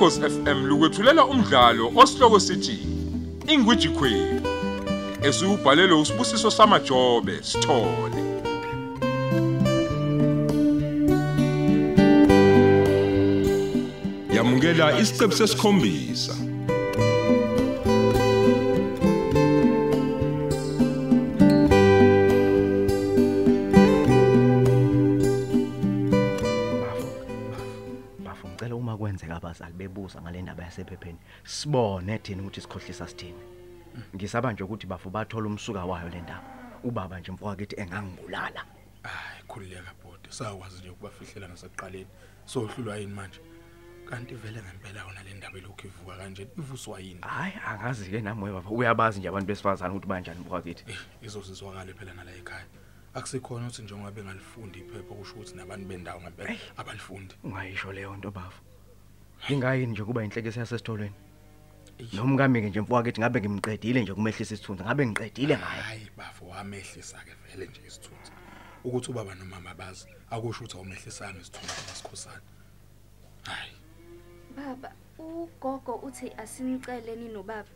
Ukhosi FM lukwethulela umdlalo osihloko sithi Ingwiji Queen. Esubhalelwe usibusiso samajobe sithole. Yamukela isiqebu sesikhombisa. Abazali bebuza ngale ndaba yasephepheni sibone thina ukuthi sikhohlisa sithini. Ngisaba nje ukuthi bafu bathola umsuka wayo le ndaba. Ubaba nje mfowethu engangibulala. hayi khulileka bhuti sakwazi nje ukubafihlela ngasekuqaleni sohlulwa yini manje kanti vele ngempela yona le ndaba elokhu ivuka kanje ivuswa yini Hayi angazi ke nami baba uyabazi nje abantu besifazana ukuthi banjani mfowethu. eh izosizwakala phela nala ekhaya akusikhona ukuthi njengoba bengalifundi iphepha kusho ukuthi nabantu bendawo ngempela abalifundi Ungayisho leyo nto bafu. Ingayini nje kuba inhlekisa yasesitolweni. Nomkami ke nje mfowethu ngabe ngimqedile nje kumehlisa isithunzi ngabe ngiqedile ngaye. hayi bafo wamehlisa ke vele nje isithunzi ukuthi ubaba nomama bazi akusho ukuthi awumehlisanga isithunzi ngesikhosana hayi Baba, ugogo uthi asiniceleni nobaba.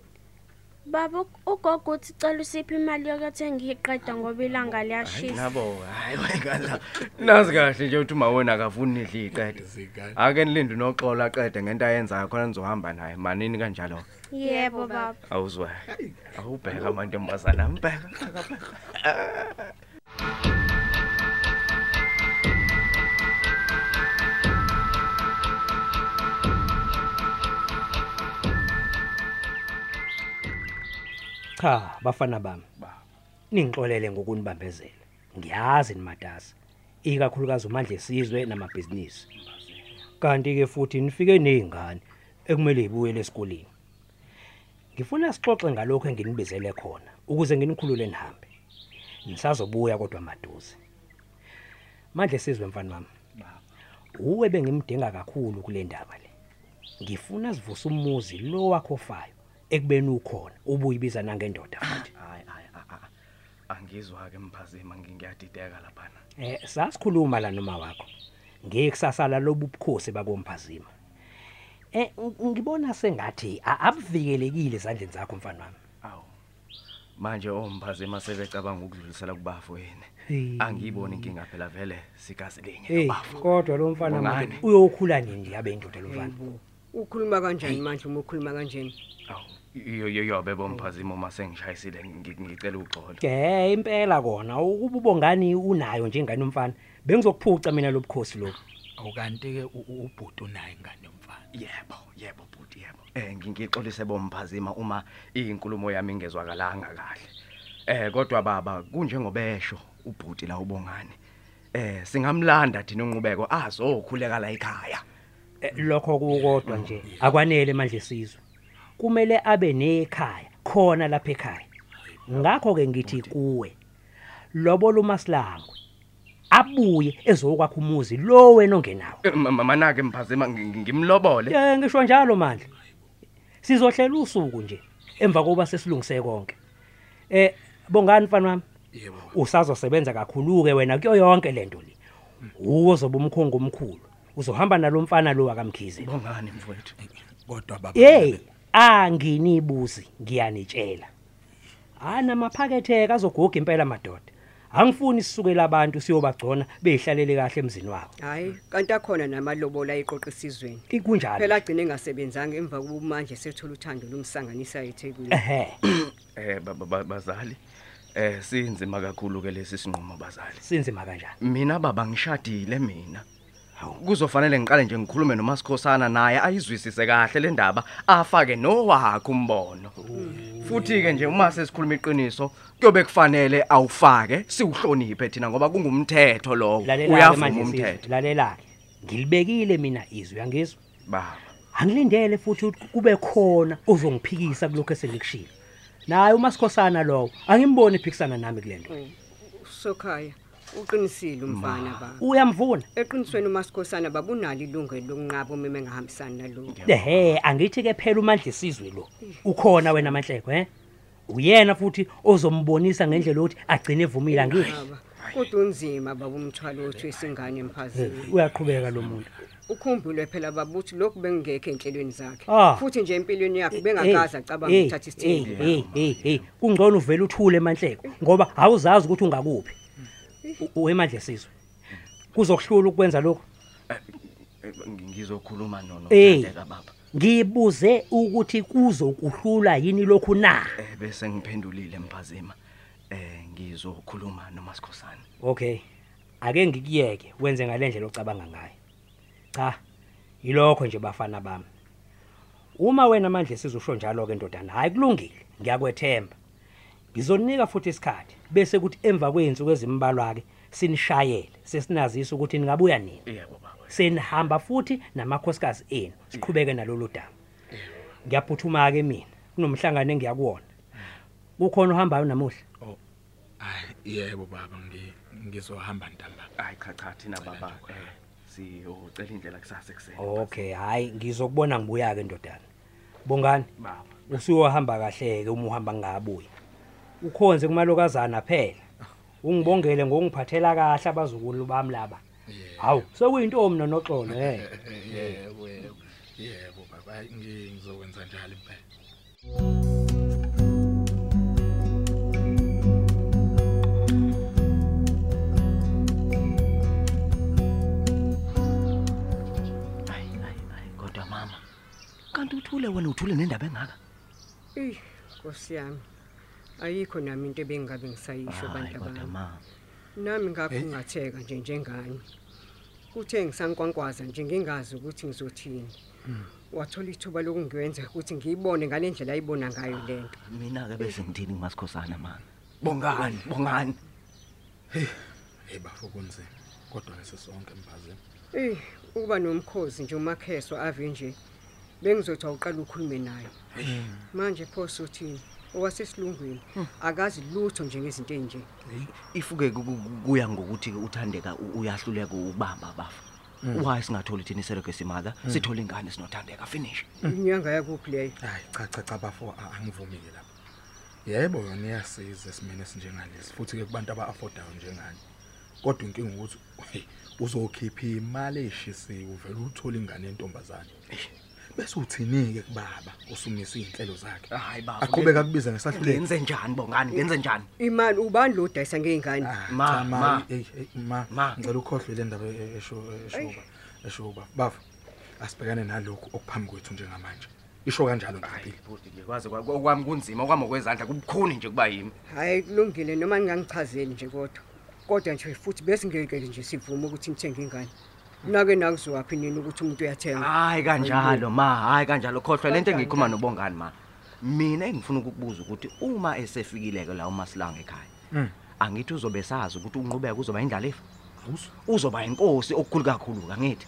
Baba uk- ugogo uthi cela usiphi imali yokuthenga iqeda ngoba ilanga Hayi liyashisa. nabo hayi wayekala. Nazi kahle nje ukuthi uma wena akafuni nidli iqede. zikani Ake nilinde noxola aqede ngento ayenzayo khona nizohamba naye manini kanjalo. Yebo baba. Awuzwe. Awubheka amantombazana ambheka. Cha, bafana bami. Ningixolele ngokunibambezela. Ngiyazi nimatasa. Ikakhulukazi umandla esizwe namabhizinisi. Kanti ke futhi nifike nezingane ekumele ibuyele esikoleni. Ngifuna sixoxe ngalokho enginibizele khona ukuze nginikhulule nihambe. Nisazobuya kodwa maduze. Manje sizwe mfana wami. Uwe bengimdinga kakhulu kule ndaba le. Ngifuna sivuse umuzi lo wakho fayo ekubeni ukhona ubuyibiza nangendoda futhi. Hayi hayi a- a- angizwa ke mphazima ngingiyadideka lapha. Eh sasikhuluma la noma wakho. Ngekusasala lobukhosi bakomphazima. Eh ng- ngibona sengathi a- abuvikelekile ezandleni zakho mfana wami. Awu. Manje omphazima sebecabanga ukudlulisela kubafu yini. Hey. Angiyiboni inkinga phela vele sigazi linye Hey bafu. kodwa lo mfana Bongani? manje uyokhula nini yabe indoda lo mfana? Hayibo. Ukhuluma kanjani manje uma ukhuluma kanjeni? Awu. Iyo iyo yo bebo mphazima uma sengishayisile ngi- ngicela uxolo. Ke impela kona ukuba ubongani unayo njengani umfana. Bengizokuphuca mina lobukhosi lo. awukanti ke ubhuti unayo ingane yomfana Yebo, yebo bhuti yebo. Eh ngingixolise bomphazima uma inkulumo yami ingezwakalanga kahle. Eh kodwa baba kunjengobesho ubhuti la ubongani. Eh singamlanda thina unqubeko azokhuleka la ekhaya. Eh, Lokho kukodwa nje akwanele manje sizwe. Kumele abe nekhaya khona lapha ekhaya. Ngakho ke ngithi kuwe lobo lumasilangwe abuye ezokwakha umuzi lo wena ongenawo. Eh, ma- ma- Manake ngi- ngimlobole. Eh ngisho njalo manje. Sizohlela usuku nje emva kokuba sesilungise konke. Eh bongani mfana wami? yebo Usazosebenza kakhulu ke wena kuyo yonke lento le. Uwo zoba umkhongo omkhulu. Uzohamba nalomfana lo akamkhize. Bongani mfowethu. kodwa baba Hey, anginibuzi ngiyanitshela. Ana maphakethe kazoguga impela madoda. Angifuni sisukela abantu siyobagcona behlalele kahle emzini wabo. Hayi, kanti akhona namalobola eqoqa isizweni. Ikunjalo. Phela agcine engasebenzanga emva kokuba manje sethola uthando lomsanganisa eThekwini. Ehhe, Eh ba- ba- ba- bazali. Eh sinzima kakhulu ke lesi sinqumo bazali. sinzima kanjani? Mina baba ngishadile mina. Kuzofanele ngiqale nje ngikhulume noMasikhosana naye ayizwisise kahle le ndaba afake nowakhe umbono. Futhi ke nje uma sesikhuluma iqiniso kuyobe kufanele awufake siuhloniphe thina ngoba kungumthetho lowo. Lalela Uyavuma manje umthetho. umthetho. Lalela. Ngilibekile mina izwi yangizwa. Baba. Angilindele futhi ukuthi kube khona ozongiphikisa kuloko esengikushilo. Naye uMasikhosana lowo angimboni ephikisana nami kulento. Sokhaya, uqinisile umfana baba. Uyamvuna? Eqinisweni uMasikhosana babunalo ilungelo lokunqaba uma engahambisani nalokho. Ehhe, angithi ke phela umandla isizwe lo. Ukhona wena amanhleko, he? Uyena futhi ozombonisa ngendlela ukuthi agcine evumile angithi. Baba, kodwa unzima baba umthwalo wethu esingane emphazini. Uyaqhubeka lo muntu. ukhumbule phela baba uthi lokhu bengekho enhlelweni zakhe Ah. futhi nje empilweni yakhe bengakaza acabanga Hey, ukuthatha hey, isithembu hey hey hey kungcono uvela uthule emanhleko ngoba awuzazi ukuthi ungakuphi U- uwemandle sizwe? Kuzokuhlula ukwenza lokho Eh, ngizokhuluma nono Eh. Thandeka baba. ngibuze ukuthi kuzokuhlula yini lokhu na? Eh bese ngiphendulile mphazima. Eh ngizokhuluma noMasikhosana okay. Ake ngikuyeke wenze ngalendlela ocabanga ngayo. Cha yilokho nje bafana bami. Uma wena manje sizusho njalo ke ndodana hayi kulungile. Ngiyakwethemba. Ngizonika futhi isikhathi bese kuthi emva kwensuku ezimbalwa ke sinishayele sesinazisa ukuthi ningabuya nini. Yebo baba. Senihamba futhi namakhosikazi enu siqhubeke nalolu daba. Ngiyaphuthuma ke mina kunomhlangano engiyakuwona. Kukhona uhambayo namuhla? Hayi yebo baba ngi- ngizohamba ntamba hayi cha cha thina baba eh siyocela indlela kusasa ekseni okay hayi ngizokubona ngibuya ke ndodana. Bongani? Baba. Usuyohamba kahle ke uma uhamba ngabuya. Ukhonze kumalokazana phela. Ungibongele ngokungiphathela kahle abazukulu bami laba. Hawu sekuyintombi nonoxolo eh. Yebo yebo yebo baba hayi, ngi- ngizokwenza njalo impela. Hayi hayi hayi kodwa mama kanti uthule wena uthule nendaba engaka? Eh, Nkosi yami. Ayikho nami into ebengabe ngisayisho hayi bantu kodwa bami. mama Nami ngakhungatheka nje njengani. Kuthe ngisankwankwaza nje ngingazi ukuthi ngizothini. Wathola ithuba lokungiwenza ukuthi ngiyibone ngalendlela ayibona ngayo lento. mina ke bese ngithini ngimasikhosana mama bongani bongani hey bafo kunzima kodwa ngesisonke mphazeni Eh, uba nomkhozi nje umakheswa ave nje. Bengizothi awuqala ukukhulume naye. Manje pho sothini? Owasesilungwini akazi lutho nje ngezinto enje. ifuke ku- ku- kuya ngokuthi uthandeka u- uyahluleka ubamba bafa why singatholi thina iseloko esimaka sithola ingane sinothandeka finish. Inyanga yakuphi leyo? hayi cha cha cha bafo a- angivumile lapho. Yebo yona iyasiza esimene esinjengalesi futhi ke kubantu aba-affordayo njengani. Kodwa inkinga ukuthi hey, uzokhipha imali eshisiwe uvele uthole ingane yentombazane. Bese uthini-ke kubaba usumise iy'nhlelo zakhe hayi aqhubeka kubiza ngesahlulelo ngenze njani bongani ngenze njani Imali ubani lo dayisa ngezingane? Ah, Ma, cha, ma. eh, eh, ma Ma. ngicela ukhohlwe le ndaba e- esho eshoba eshoba bafo asibhekane nalokhu okuphambi kwethu njengamanje isho kanjalo hayi ngempilo futhi nje kwaze kwa- okwami kunzima okwami okwezandla kubukhuni nje kuba yimi Hayi kulungile noma ningangichazeli nje kodwa. Kodwa nje futhi bese ngeke nje sivume ukuthi ngithenge ingane. Nake nakuziwaphi nini ukuthi umuntu uyathenga? hayi kanjalo ma hayi kanjalo khohlwa lento engiyikhuluma nobongani ma mina engifuna ukukubuza ukuthi uma esefikile-ke la umasilanga ekhaya angithi uzobe sazi ukuthi unqubeka uzoba indlalifa uzoba inkosi okukhulu kakhulu kangithi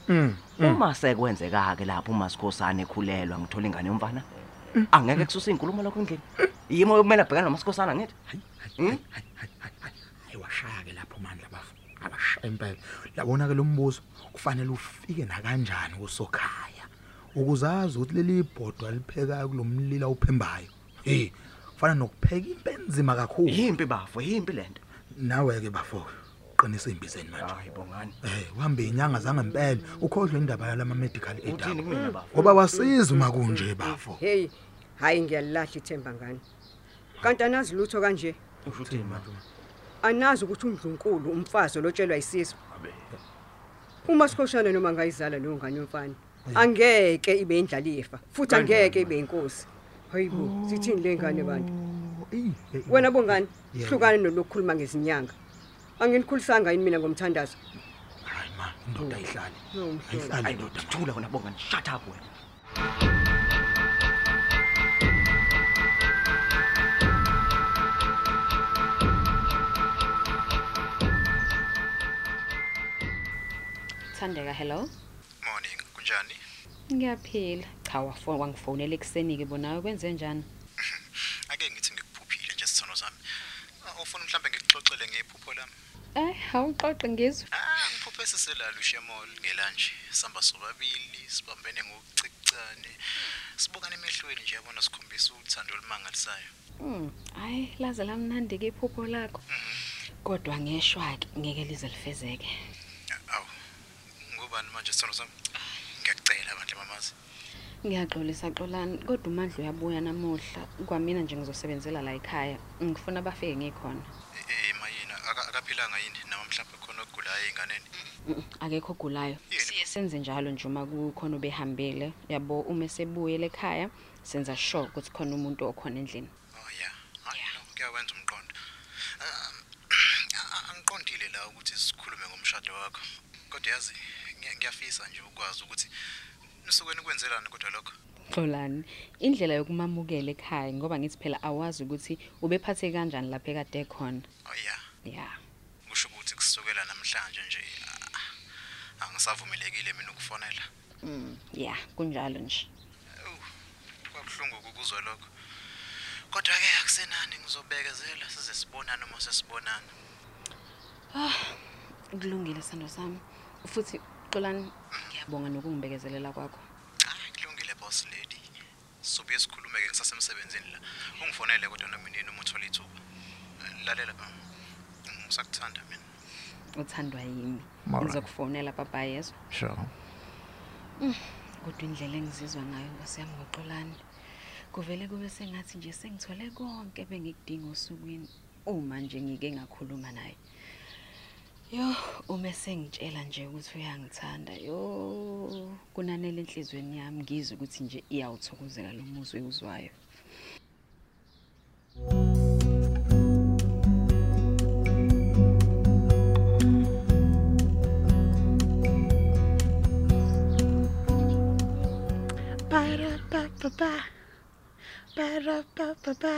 uma sekwenzeka-ke lapho umasikhosana ekhulelwa ngithola ingane yomfana angeke kususa iy'nkulumo lokho endlini yimo kumele abhekane nomasikhosana ngithi Hmm? hayi washaya-ke lapho mandla bafo abashaya impela labona-ke lo mbuzo kufanele ufike nakanjani kusokhaya ukuzazi ukuthi leli bhodwa liphekayo kulo mlilo awuphembayo hey kufana nokupheka impe enzima kakhulu yimpi bafo yimpi lento nawe-ke bafo qinisa ey'mbizeni manje hayi bongani Eh, uhambe inyanga zangempela ukhohlwe indaba yalama medical aid uthini akho. kumina bafo Ngoba wasiza uma kunje bafo. Hey, hayi ngiyalahla ithemba ngani. Kanti anazi lutho kanje. usho uthini ma Anazi ukuthi uMdlunkulu umfazi olotshelwa isizwe. Uma sikhoshana noma ngayizala leyo ngane yomfana. Angeke ibe indlalifa futhi angeke ibe inkosi. Hayibo, sithini le ngane bantu? Wena bongani? Hlukane nolokukhuluma ngezinyanga. Anginikhulisanga yini mina ngomthandazo? hayi ma, indoda ayihlali. Ayihlali indoda. thula wena bongani shut up wena Thandeka hello. Morning, kunjani? Ngiyaphila. Cha wafona wangifonela ekseni ke bonawe kwenze njani? Ake ngithi ngikuphuphile nje sithono sami. Ah, Ufuna mhlambe ngikuxoxele ngephupho lami? Eh, awuxoxe ngizwe. Ah, ngiphuphe siselala uShemol ngelanje. Samba sobabili, sibambene ngokucicane. Sibukane emehlweni nje yabona sikhombisa uthando olumangalisayo. Mm, hayi laze lamnandi ke iphupho lakho. Kodwa ngeshwa ke ngeke lize lifezeke. Awu. Ngubani manje sithono sami? Ngiyakucela bandle mamazi. Ngiyaxolisa Xolani, kodwa uMandla uyabuya namuhla. Kwamina nje ngizosebenzela la ekhaya. Ngifuna bafike ngikhona. Eh mayina aka- akaphilanga yini noma mhlawumbe khona ogulayo einganeni. Mm, Akekho ogulayo. Siye senze njalo nje uma kukhona obehambile. Yabo uma esebuyele ekhaya senza sure ukuthi khona umuntu okhona endlini. Oh yeah. Hayi no kuyawenza umqondo. Ah, ah, Angiqondile la ukuthi sikhulume ngomshado wakho. Kodwa yazi ngiya- ngiyafisa nje ukwazi ukuthi nisuke nikwenzelani kodwa lokho. Xolani, indlela yokumamukela ekhaya ngoba ngithi phela awazi ukuthi ubephathe kanjani lapha ekade khona. Oh yeah. Yeah. Kusho ukuthi kusukela namhlanje nje ah, angisavumelekile mina ukufonela. Mm, yeah, kunjalo nje. Kwakuhlungu ukuzwa lokho. Kodwa ke akusenani ngizobekezela size sibonane uma sesibonana. Ah, kulungile sando sami. Futhi Xolani, ngiyabonga nokungibekezelela kwakho. Kulungile boss lady. Sobuye sikhulume ke ngisasemsebenzini la. Ungifonele kodwa noma inini uma uthola ithuba. Lalela um, ngisakuthanda mina. Uthandwa yimi. Alright. Ngizokufonela papa yezo. Sure. Mm, Kodwa indlela engizizwa ngayo ngasiyami ngoxolani. Kuvele kube sengathi nje sengithole konke bengikudinga osukwini uma nje ngike ngakhuluma naye. Yo, uma sengitshela nje ukuthi uyangithanda. Yo, kunanele enhlizweni yami ngizwe ukuthi nje iyawuthokozela lo muzwe uzwayo. Para pa pa pa. Para pa pa pa.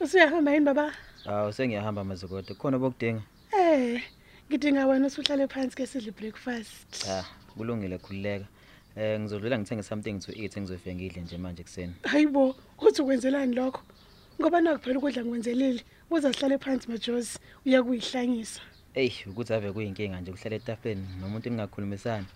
Usuyahamba yini baba? Hawu sengiyahamba mazikode. Khona bokudinga? Eh, ngidinga wena usuhlale phansi ke sidle breakfast. Ah, kulungile khulileka. Eh ngizodlula ngithenge something to eat engizofika ngidle nje manje kuseni. Hayibo, uthi ukwenzelani lokho? Ngoba nakuphela ukudla ngikwenzelile. Uza sihlale phansi majosi, uyakuyihlanyisa. Ey, ukuthi ave kuyinkinga nje ukuhlala etafuleni nomuntu ningakhulumisani.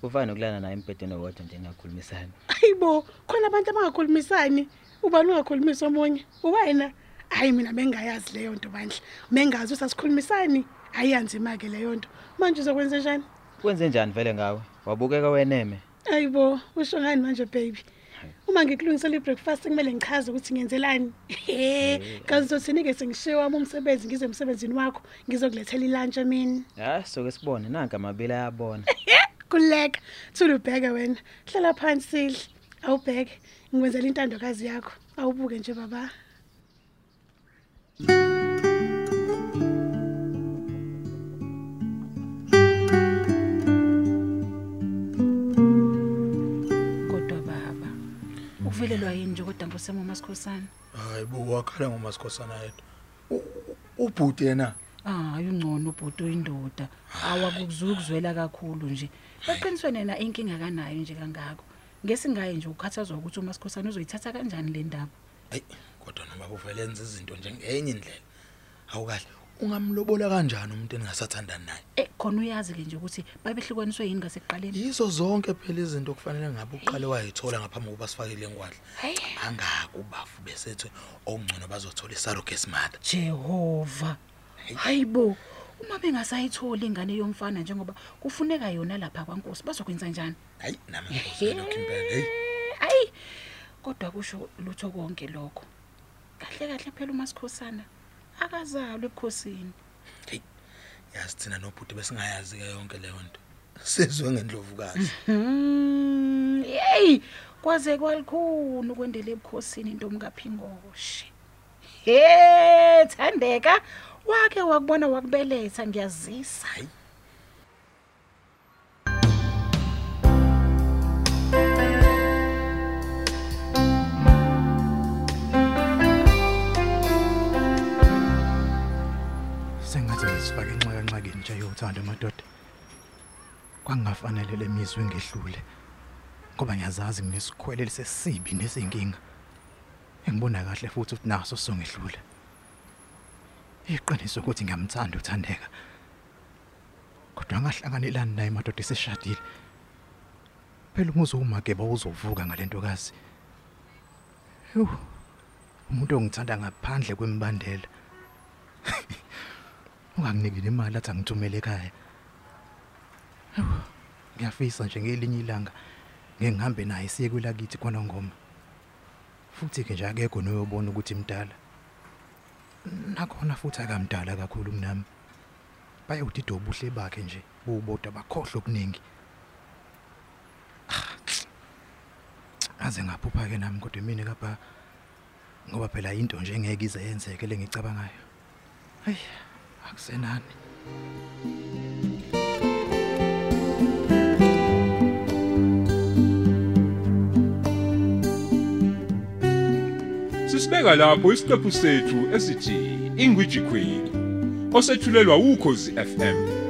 Kufana nokulala naye embhedeni owodwa nje ningakhulumisani. Hayibo, khona abantu abangakhulumisani. Ubani ungakhulumisa omunye? Uwena. Hayi mina bengayazi leyo nto bandla. Mengazi usasikhulumisani. Ayanzima ke leyo nto. Manje uzokwenza njani? Kwenze njani vele ngawe? Wabukeka weneme. Hayibo, usho ngani manje baby? Uma ngikulungisela ibreakfast kumele ngichaze ukuthi ngenzelani. Kazi uzothini ke sengishiye wami umsebenzi ngize emsebenzini wakho ngizokulethela ilunch mina. Ha, soke sibone nanka amabili ayabona. Kuleka, thula ubheke wena. Hlala phansi sidle. Awubheke, ngikwenzela intandokazi yakho. Awubuke nje baba. Kodwa baba, uvelelwa yini nje kodwa mbosemo uMasikhosana? Hayi bo wakhala ngomasikhosana yedwa. U- u- Ubhuti yena Ah, ayungcono ubhuti oyindoda. Awakuzukuzwela kakhulu nje. Eqinisweni yena inkinga kanayo nje kangako. Ngesingaye nje ukhathazwa ukuthi uMasikhosana uzoyithatha kanjani le ndaba. Hayi kodwa noma uvele enza izinto nje ngenye indlela. Awukahle ungamlobola kanjani umuntu engasathandani naye? Eh khona uyazi ke nje ukuthi babehlukaniswe yini ngasekuqaleni. Yizo zonke phela izinto kufanele ngabe uqale wayithola ngaphambi kokuba sifakile engwadla. Angaka ubafu besethe okungcono bazothola isarogate mother. Jehova. Hayibo. Uma bengasayitholi ingane yomfana njengoba kufuneka yona lapha kwaNkosi bazokwenza njani? Hayi nami ngizokuzela lokho impela. Hey. Hayi. Kodwa kusho lutho konke lokho. Kahle kahle phela uMasikhosana akazalwe ebukhosini. Yazi thina nobhuti besingayazi ke yonke leyo nto. Sizwe ngendlovukazi. Hmm, hey, kwaze kwalikhulu kwendele ebukhosini intomkaPhingoshi. He, Thandeka, wake wakubona wakubeletha ngiyazisa. Hayi. Sengathi ngisifake enxakanxakeni nje yothando madoda. Kwangafanele lemizwe ngehlule. Ngoba ngiyazazi nginesikhwele lesesibi nesinkinga. Engibona kahle futhi ukuthi naso songehlule. Iqiniso ukuthi ngiyamthanda uthandeka. Kodwa ngahlanganelani naye madoda eseshadile. Phela umuzo umakeba uzovuka ngalentokazi. Yu. Umuntu ongithanda ngaphandle kwembandela. Unganginikile imali athi angithumele ekhaya. Hawu, Ngiyafisa nje ngelinye ilanga ngeke ngihambe naye siye kwelakithi kwanongoma futhi ke nje akekho noyobona ukuthi imdala. Nakhona futhi akamdala kakhulu kunami bayawudida ubuhle bakhe nje buboda bakhohle okuningi. Aze ngaphupha ke nami kodwa mina kapha ngoba phela into nje engeke ize yenzeke lengicabangayo hayi akusenani Sisibeka lapho isiqephu sethu esithi Ingwiji Queen osethulelwa ukhozi FM